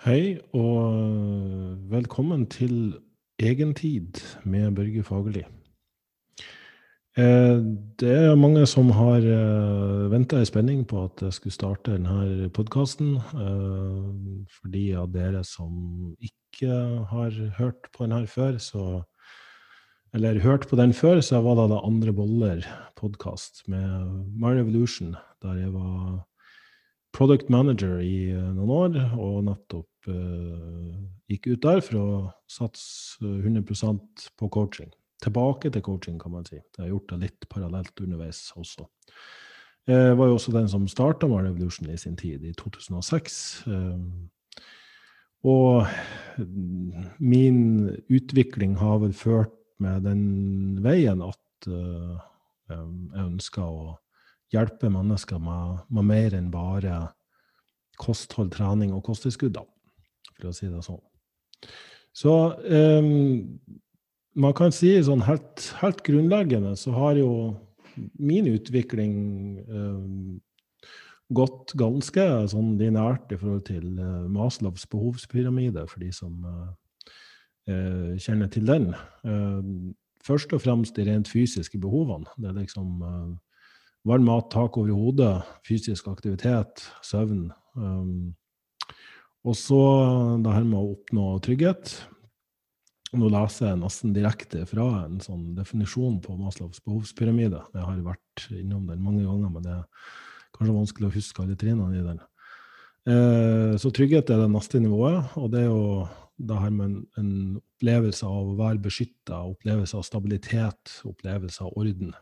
Hei, og velkommen til Egentid med Børge Fagerli. Eh, det er mange som har eh, venta i spenning på at jeg skulle starte denne podkasten. Eh, for de av dere som ikke har hørt på den før, så Eller hørt på den før, så var det da Andre boller-podkast med My Revolution, der jeg var product manager i noen år, og nettopp uh, gikk ut der for å satse 100% på coaching. Tilbake til coaching, kan man si. Jeg har gjort det litt parallelt underveis også. Jeg var jo også den som starta My Revolution i sin tid, i 2006. Og min utvikling har vel ført med den veien at jeg ønsker å hjelpe mennesker med, med, mer enn bare kosthold, trening og kosttilskudd, for å si det sånn. Så um, man kan si sånn helt, helt, grunnleggende så har jo min utvikling um, gått ganske sånn linært i forhold til uh, Maslows behovspyramide, for de som uh, uh, kjenner til den. Eh, først og fremst de rent fysiske behovene. Det er liksom varm mat, tak over hodet, fysisk aktivitet, søvn. Og så det her med å oppnå trygghet. Nå leser jeg nesten direkte fra en sånn definisjon på Maslows behovspyramide. Jeg har vært innom den mange ganger, men det er kanskje vanskelig å huske alle trinnene i den. Så trygghet er det neste nivået, og det er jo det her med en, en opplevelse av å være beskytta, opplevelse av stabilitet, opplevelse av orden.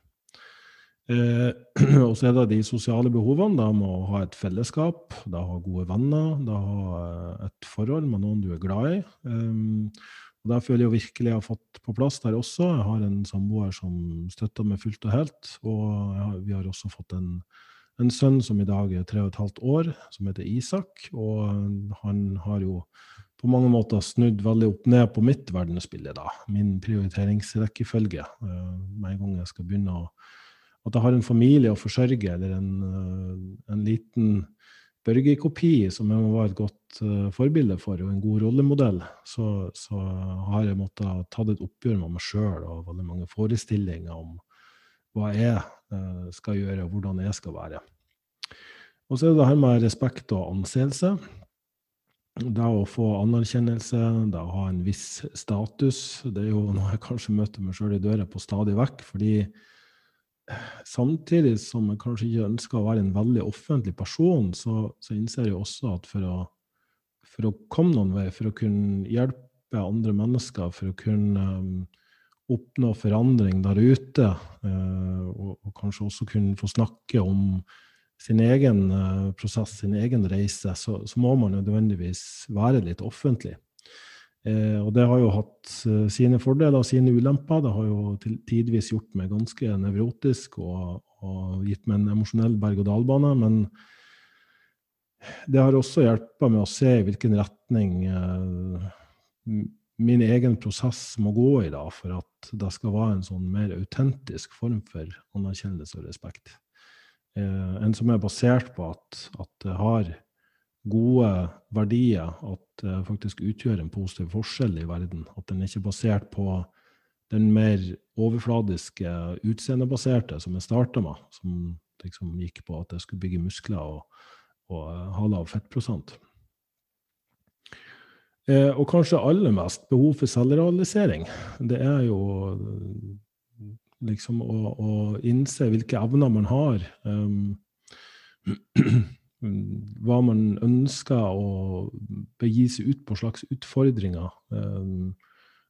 Eh, og så er det de sosiale behovene. Da må ha et fellesskap, da ha gode venner, da ha et forhold med noen du er glad i. Eh, og Det føler jeg virkelig jeg har fått på plass der også. Jeg har en samboer som støtter meg fullt og helt. Og vi har også fått en, en sønn som i dag er tre og et halvt år, som heter Isak. Og han har jo på mange måter snudd veldig opp ned på mitt verdensbilde, da. Min prioriteringsrekkefølge. Eh, med en gang jeg skal begynne å At jeg har en familie å forsørge, eller en, uh, en liten Børge-kopi som jeg være et godt uh, forbilde for, og en god rollemodell, så, så har jeg måttet ta et oppgjør med meg sjøl og veldig mange forestillinger om hva jeg skal gjøre, og hvordan jeg skal være. Og så er det det her med respekt og anseelse. Det å få anerkjennelse, det å ha en viss status, det er jo noe jeg kanskje møter meg sjøl i døra på stadig vekk. Fordi samtidig som jeg kanskje ikke ønsker å være en veldig offentlig person, så, så innser jeg også at for å, for å, komme noen vei, for å kunne hjelpe andre mennesker, for å kunne um, oppnå forandring der ute, uh, og, og, kanskje også kunne få snakke om sin egen uh, prosess, sin egen reise, så, så, må man nødvendigvis være litt offentlig. Eh, og det har jo hatt uh, sine fordeler og sine ulemper. Det har jo tidvis gjort meg ganske nevrotisk og, og gitt meg en emosjonell berg-og-dal-bane. Men det har også hjulpet meg å se i hvilken retning eh, min egen prosess må gå i da, for at det skal være en sånn mer autentisk form for anerkjennelse og respekt. Eh, en som er basert på at, at det har gode verdier, at det faktisk utgjør en positiv forskjell i verden. At den ikke er basert på den mer overfladiske, utseendebaserte som jeg starta med, som liksom gikk på at jeg skulle bygge muskler og, og ha lav fettprosent. Eh, og kanskje aller mest behov for selvrealisering. Det er jo liksom å, å, innse hvilke evner man har. Um, hva man ønsker å begi seg ut på slags utfordringer. Um,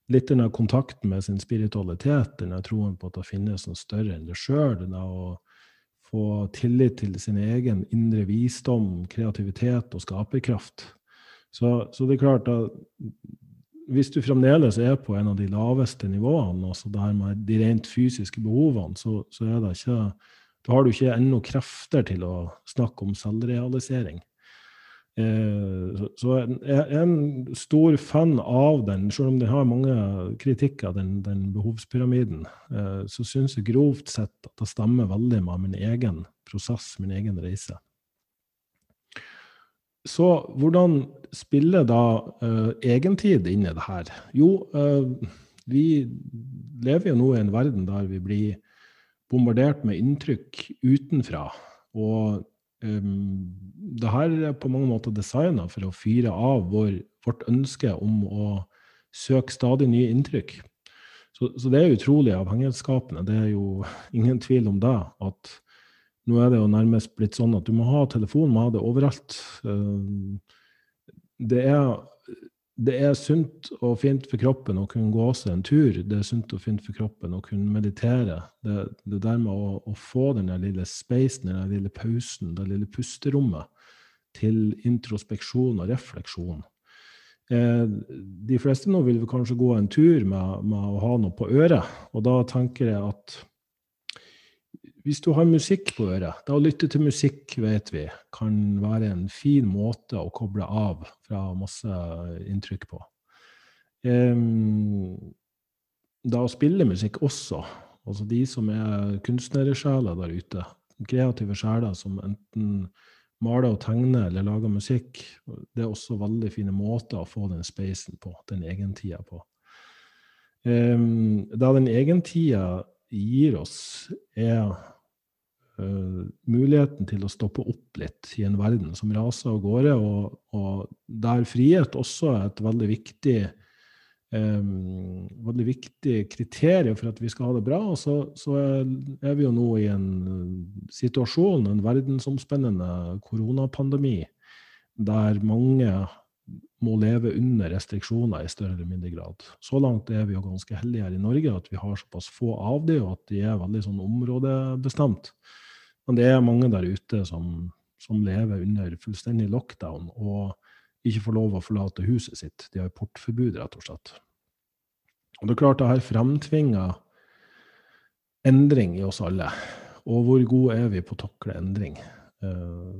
litt denne kontakten med sin spiritualitet, denne troen på at det finnes noe større enn det sjøl. Å få tillit til sin egen indre visdom, kreativitet og skaperkraft. Så, så det er klart at hvis du fremdeles er på en av de laveste nivåene, altså det her med de rent fysiske behovene, så, så er det ikke Da har du ikke ennå krefter til å snakke om selvrealisering. Eh, så jeg er en stor fan av den, selv om den har mange kritikker, den, den behovspyramiden. Eh, så syns jeg grovt sett at det stemmer veldig med min egen prosess, min egen reise. Så hvordan spiller da uh, egentid inn i det her? Jo, uh, vi lever jo nå i en verden der vi blir bombardert med inntrykk utenfra. Og um, det her er på mange måter designa for å fyre av vår, vårt ønske om å søke stadig nye inntrykk. Så, så, det er utrolig avhengighetsskapende. Det er jo ingen tvil om det. At nå er det jo nærmest blitt sånn at du må ha telefon, må ha det overalt. Eh, det er, det er sunt og fint for kroppen å kunne gå seg en tur. Det er sunt og fint for kroppen å kunne meditere. Det, det der med å, å få den lille spacen, den lille pausen, det lille pusterommet til introspeksjon og refleksjon. Eh, de fleste nå vil kanskje gå en tur med, med, å ha noe på øret. Og da tenker jeg at hvis du har musikk på øret Da å lytte til musikk, vet vi, kan være en fin måte å koble av fra masse inntrykk på. da å spille musikk også, altså de som er kunstnersjeler der ute, kreative sjeler som enten maler og tegner eller lager musikk. Det er også veldig fine måter å få den spacen på, den egentida på. Det den egentida gir oss, er uh, muligheten til å stoppe opp litt i en verden som raser av gårde, og, og der frihet også er et veldig viktig Um, veldig viktig kriterium for at vi skal ha det bra. Og så, så, er vi jo nå i en situasjon, en verdensomspennende koronapandemi, der mange må leve under restriksjoner i større eller mindre grad. Så langt er vi jo ganske heldige her i Norge at vi har såpass få av de, og at de er veldig sånn områdebestemt. Men det er mange der ute som, som lever under fullstendig lockdown. og ikke får lov å forlate huset sitt. De har portforbud, rett og slett. Og det er klart det har fremtvinger endring i oss alle. Og hvor gode er vi på å takle endring? Uh,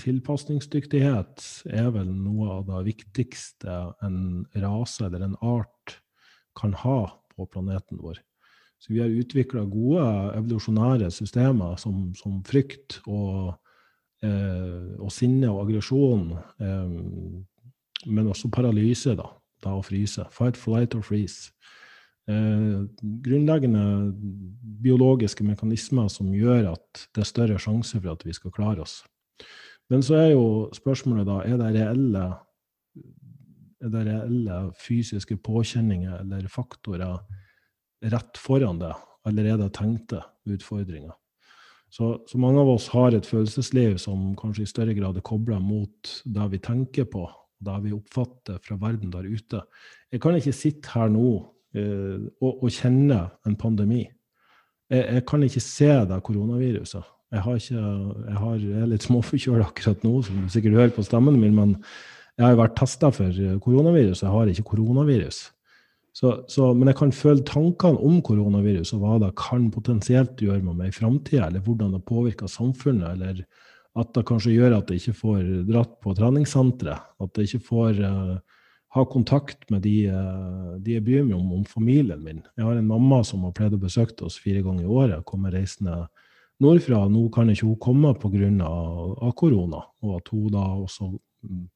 tilpasningsdyktighet er vel noe av det viktigste en rase eller en art kan ha på planeten vår. Så vi har utvikla gode evolusjonære systemer som, som frykt og eh, og sinne og aggresjon, eh, men også paralyse, da, da å fryse. Fight, flight or freeze. Eh, grunnleggende biologiske mekanismer som gjør at det er større sjanse for at vi skal klare oss. Men så er jo spørsmålet da er det reelle, er det reelle fysiske påkjenninger eller faktorer rett foran det, eller er tenkte utfordringer? Så, så, mange av oss har et følelsesliv som kanskje i større grad er kobla mot det vi tenker på, det vi oppfatter fra verden der ute. Jeg kan ikke sitte her nå eh, og, og, kjenne en pandemi. Jeg, jeg, kan ikke se det koronaviruset. Jeg, har ikke, jeg, har, jeg er litt småforkjøla akkurat nå, som du sikkert hører på stemmen min, men jeg har vært testa for koronavirus. Jeg har ikke koronavirus. Så, så, men jeg kan føle tankene om koronavirus og hva det kan potensielt gjøre med meg i framtida, eller hvordan det påvirker samfunnet, eller at det kanskje gjør at jeg ikke får dratt på treningssenteret, at jeg ikke får uh, ha kontakt med de, uh, de, jeg bryr meg om, om familien min. Jeg har en mamma som har pleid å besøke oss fire ganger i året, kommer reisende nordfra. Nå kan ikke hun komme pga. korona, og at hun da også um,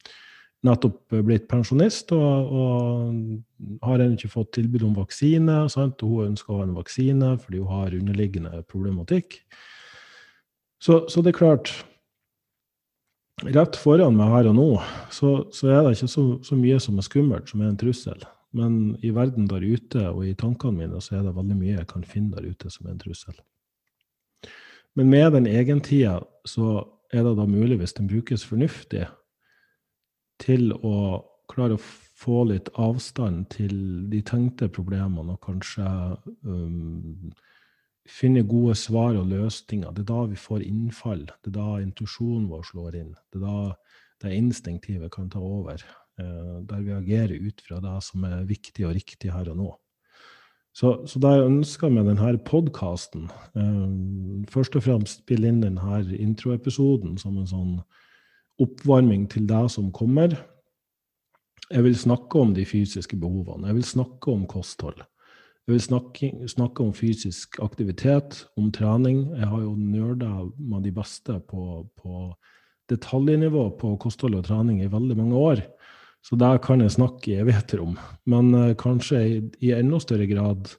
nettopp blitt pensjonist og, og har ennå ikke fått tilbud om vaksine. Sant? Og hun ønsker å ha en vaksine fordi hun har underliggende problematikk. Så, så det er klart Rett foran meg her og nå, så, så er det ikke så, så, mye som er skummelt, som er en trussel. Men i verden der ute og i tankene mine så er det veldig mye jeg kan finne der ute som er en trussel. Men med den egentida så er det da mulig, hvis den brukes fornuftig, til å klare å få litt avstand til de tenkte problemene, og kanskje um, finne gode svar og løsninger. Det er da vi får innfall. Det er da intuisjonen vår slår inn. Det er da det instinktive kan ta over. Uh, der vi agerer ut fra det som er viktig og riktig her og nå. Så, så det jeg ønsker med denne podkasten, um, først og fremst spille inn denne introepisoden som en sånn oppvarming til deg som kommer. Jeg vil snakke om de fysiske behovene. Jeg vil snakke om kosthold. Jeg vil snakke, snakke om fysisk aktivitet, om trening. Jeg har jo nerda med de beste på, på detaljnivå på kosthold og trening i veldig mange år. Så der kan jeg snakke i evigheter om. Men uh, kanskje i, i, enda større grad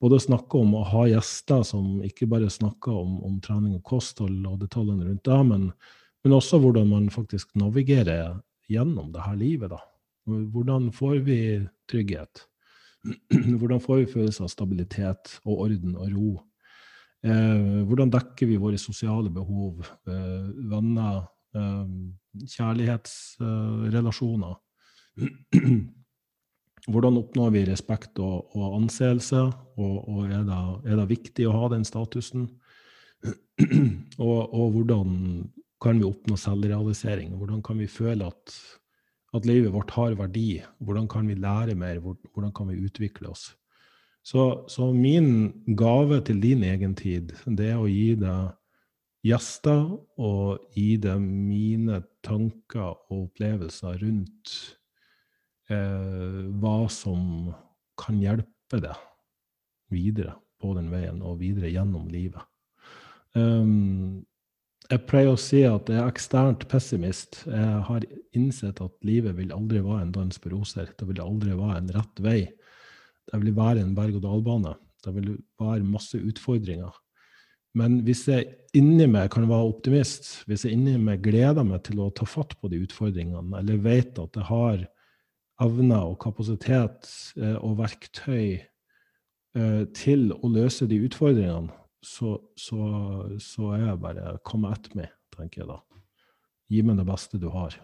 både snakke om å ha gjester som ikke bare snakker om, om trening og kosthold og detaljene rundt det, men, men, også hvordan man faktisk navigerer gjennom det her livet. da. Hvordan får vi trygghet? Hvordan får vi følelse av stabilitet og orden og ro? Eh, hvordan dekker vi våre sosiale behov? Eh, venner, eh, kjærlighetsrelasjoner? Hvordan oppnår vi respekt og, og anseelse, og, og er, det, er, det, viktig å ha den statusen? og, og, hvordan kan vi oppnå selvrealisering? Hvordan kan vi føle at, at, livet vårt har verdi? Hvordan kan vi lære mer? Hvordan kan vi utvikle oss? Så, så min gave til din egen tid, det er å gi deg gjester og gi deg mine tanker og opplevelser rundt eh, hva som kan hjelpe deg videre på den veien og videre gjennom livet. Um, jeg pleier å si at jeg er eksternt pessimist. Jeg har innsett at livet vil aldri være en dans på roser. Det vil aldri være en rett vei. Det vil være en berg-og-dal-bane. Det vil være masse utfordringer. Men hvis jeg inni meg kan være optimist, hvis jeg inni meg gleder meg til å ta fatt på de utfordringene, eller vet at jeg har evner og kapasitet eh, og verktøy eh, til å løse de utfordringene, så, så, så er jeg bare Kom etter meg, tenker jeg da. Gi meg det beste du har.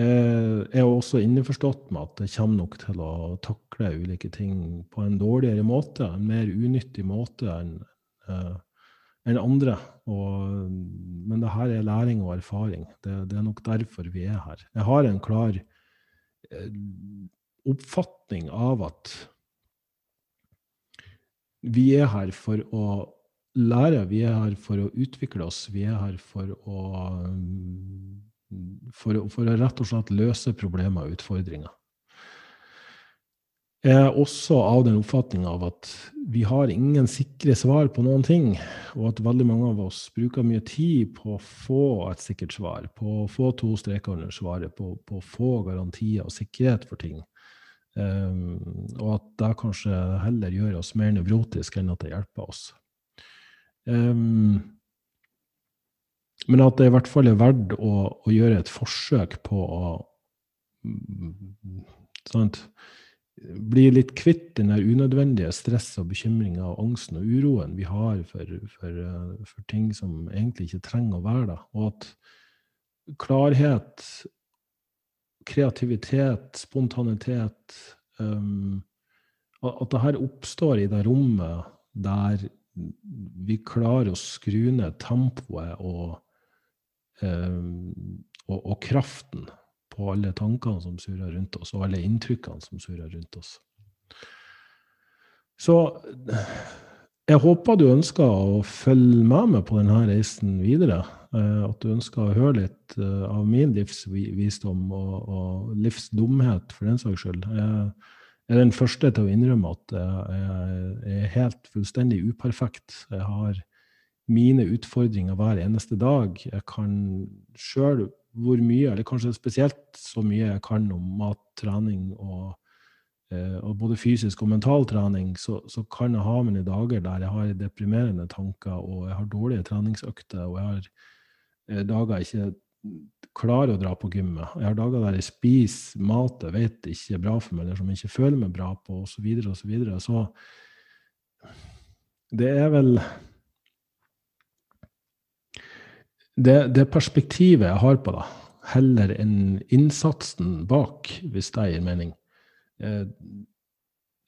Jeg er også innforstått med at det kommer nok til å takle ulike ting på en dårligere måte, en mer unyttig måte enn eh, enn andre. Og, men det her er læring og erfaring. Det, det, er nok derfor vi er her. Jeg har en klar Eh, oppfatning av at vi er her for å lære, vi er her for å utvikle oss, vi er her for å for, for å rett og slett løse problemer og utfordringer. Jeg er også av den oppfatning av at vi har ingen sikre svar på noen ting, og at veldig mange av oss bruker mye tid på å få et sikkert svar, på å få to streker under svaret, på, på, å få garantier og sikkerhet for ting. Um, og at det kanskje heller gjør oss mer nevrotiske enn at det hjelper oss. Um, men at det i hvert fall er verdt å, å gjøre et forsøk på å sant, bli litt kvitt den unødvendige stress og bekymringa og angsten og uroen vi har for, for, eh, for, ting som egentlig ikke trenger å være der. Og at klarhet, kreativitet, spontanitet um, At det her oppstår i det rommet der vi klarer å skru ned tempoet og, um, og, og kraften på alle tankene som surrer rundt oss, og alle inntrykkene som surrer rundt oss. Så jeg håper du ønsker å følge med meg på denne reisen videre. Eh, at du ønsker å høre litt eh, av min livsvisdom og, og livsdumhet, for den saks skyld. Jeg er den første til å innrømme at jeg er helt fullstendig uperfekt. Jeg har mine utfordringer hver eneste dag. Jeg kan sjøl hvor mye, eller kanskje spesielt så mye jeg kan om mattrening og, eh, og både fysisk og mental trening, så, så, kan jeg ha mine dager der jeg har deprimerende tanker, og jeg har dårlige treningsøkter, og jeg har dager jeg ikke klarer å dra på gymmet. Jeg har dager der jeg spiser mat jeg vet ikke er bra for meg, eller som jeg ikke føler meg bra på, osv., osv. Så, videre, så det er vel det, det, perspektivet jeg har på det, heller enn innsatsen bak, hvis det gir mening. Eh,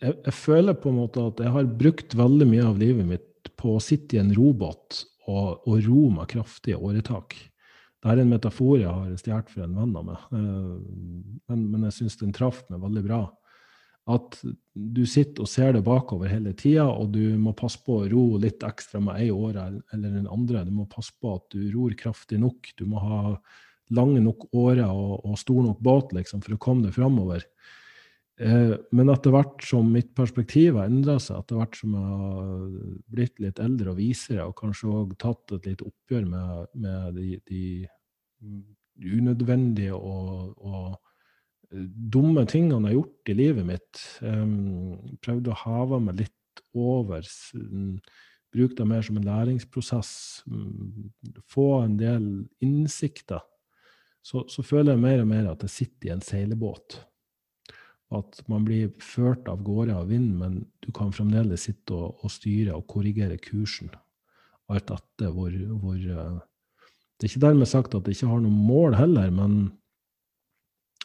jeg, jeg, føler på en måte at jeg har brukt veldig mye av livet mitt på å sitte i en robåt og, og med kraftige åretak. Dette er en metafor jeg har stjålet fra en venn av meg, eh, men, men jeg syns den traff meg veldig bra at du sitter og ser det bakover hele tida, og du må passe på å ro litt ekstra med ei åre eller den andre. Du må passe på at du ror kraftig nok. Du må ha lange nok årer og, og stor nok båt liksom, for å komme deg framover. Eh, men etter hvert som mitt perspektiv har endra seg, etter hvert som jeg har blitt litt eldre og visere, og kanskje òg tatt et lite oppgjør med, med de, de, unødvendige og, og, eh, dumme tingene jeg har gjort i livet mitt, um, prøvde å heve meg litt over, bruke det mer som en læringsprosess, få en del innsikter, så, så føler jeg mer og mer at jeg sitter i en seilbåt at man blir ført av gårde av vinden, men du kan fremdeles sitte og, og styre og korrigere kursen. Alt etter hvor, hvor uh, Det er ikke dermed sagt at det ikke har noe mål heller, men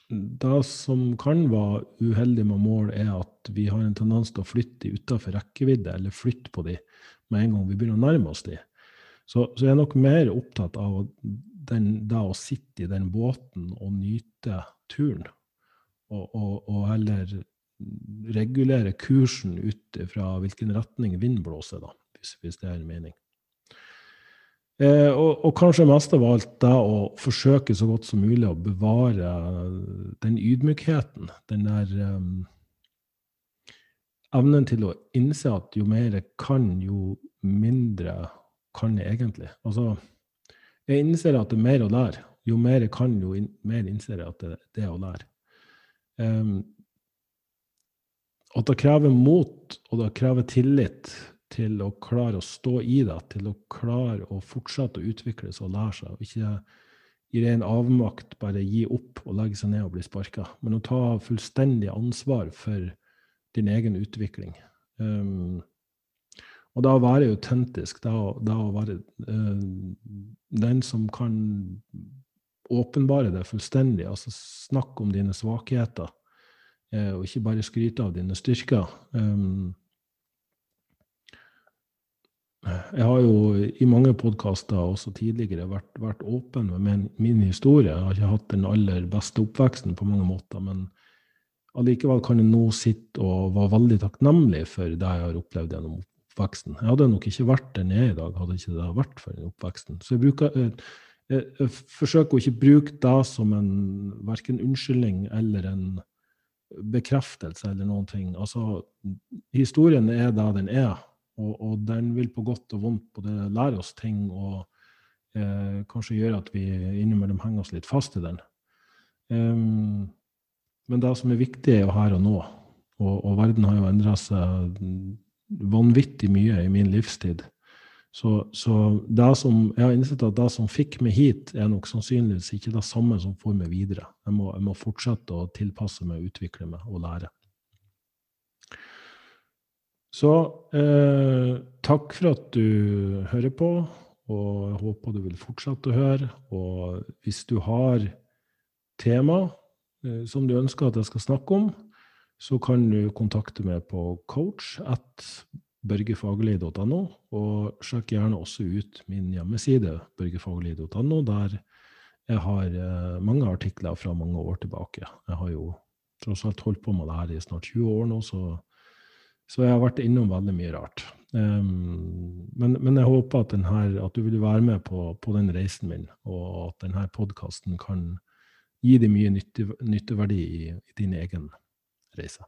det som kan være uheldig med mål, er at vi har en tendens til å flytte de utafor rekkevidde, eller flytte på de med en gang vi begynner å nærme oss de. Så, så jeg er nok mer opptatt av den, det å sitte i den båten og nyte turen og, og, og heller regulere kursen ut fra hvilken retning vind blåser, da, hvis, hvis det er en mening. Eh, og, og, kanskje mest av alt da å forsøke så godt som mulig å bevare den ydmykheten. Den der um, evnen til å innse at jo mer jeg kan, jo mindre kan jeg egentlig. Altså, jeg innser at det er mer å lære. Jo mer jeg kan, jo in mer innser jeg at det, det er å lære. Um, at det krever mot, og det krever tillit til å klare å stå i det, til å klare å fortsette å utvikle seg og lære seg. og Ikke i ren avmakt bare gi opp og legge seg ned og bli sparka, men å ta fullstendig ansvar for din egen utvikling. Um, og da å være autentisk, da, da å være uh, den som kan åpenbare det fullstendig. Altså snakk om dine svakheter, eh, og ikke bare skryte av dine styrker. Um, jeg har jo i mange podkaster også tidligere vært, vært åpen med min, min, historie. Jeg har ikke hatt den aller beste oppveksten på mange måter, men allikevel kan jeg nå sitte og være veldig takknemlig for det jeg har opplevd gjennom oppveksten. Jeg hadde nok ikke vært den jeg er i dag hadde ikke det vært for den oppveksten. Så jeg bruker, eh, jeg forsøker å ikke bruke det som en verken unnskyldning eller en bekreftelse eller noen ting. Altså, historien er det den er, og, og, den vil på godt og vondt både lære oss ting og eh, kanskje gjøre at vi innimellom henger oss litt fast i den. Um, men det som er viktig, er jo her og nå. Og, og verden har jo endra seg vanvittig mye i min livstid. Så, så det som, jeg har innsett at det som fikk meg hit, er nok sannsynligvis ikke det samme som får meg videre. Jeg må, jeg må fortsette å tilpasse meg, utvikle meg og lære. Så eh, takk for at du hører på, og jeg håper du vil fortsette å høre. Og hvis du har tema eh, som du ønsker at jeg skal snakke om, så kan du kontakte meg på coach at børgefaglig.no, og sjekk gjerne også ut min hjemmeside, børgefaglig.no, der jeg har eh, mange artikler fra mange år tilbake. Jeg har jo tross alt holdt på med det her i snart 20 år nå, så, så jeg har vært innom veldig mye rart. Um, men, men, jeg håper at, denne, at, du vil være med på, på den reisen min, og at denne podkasten kan gi deg mye nytte, nytteverdi i, i din egen reise.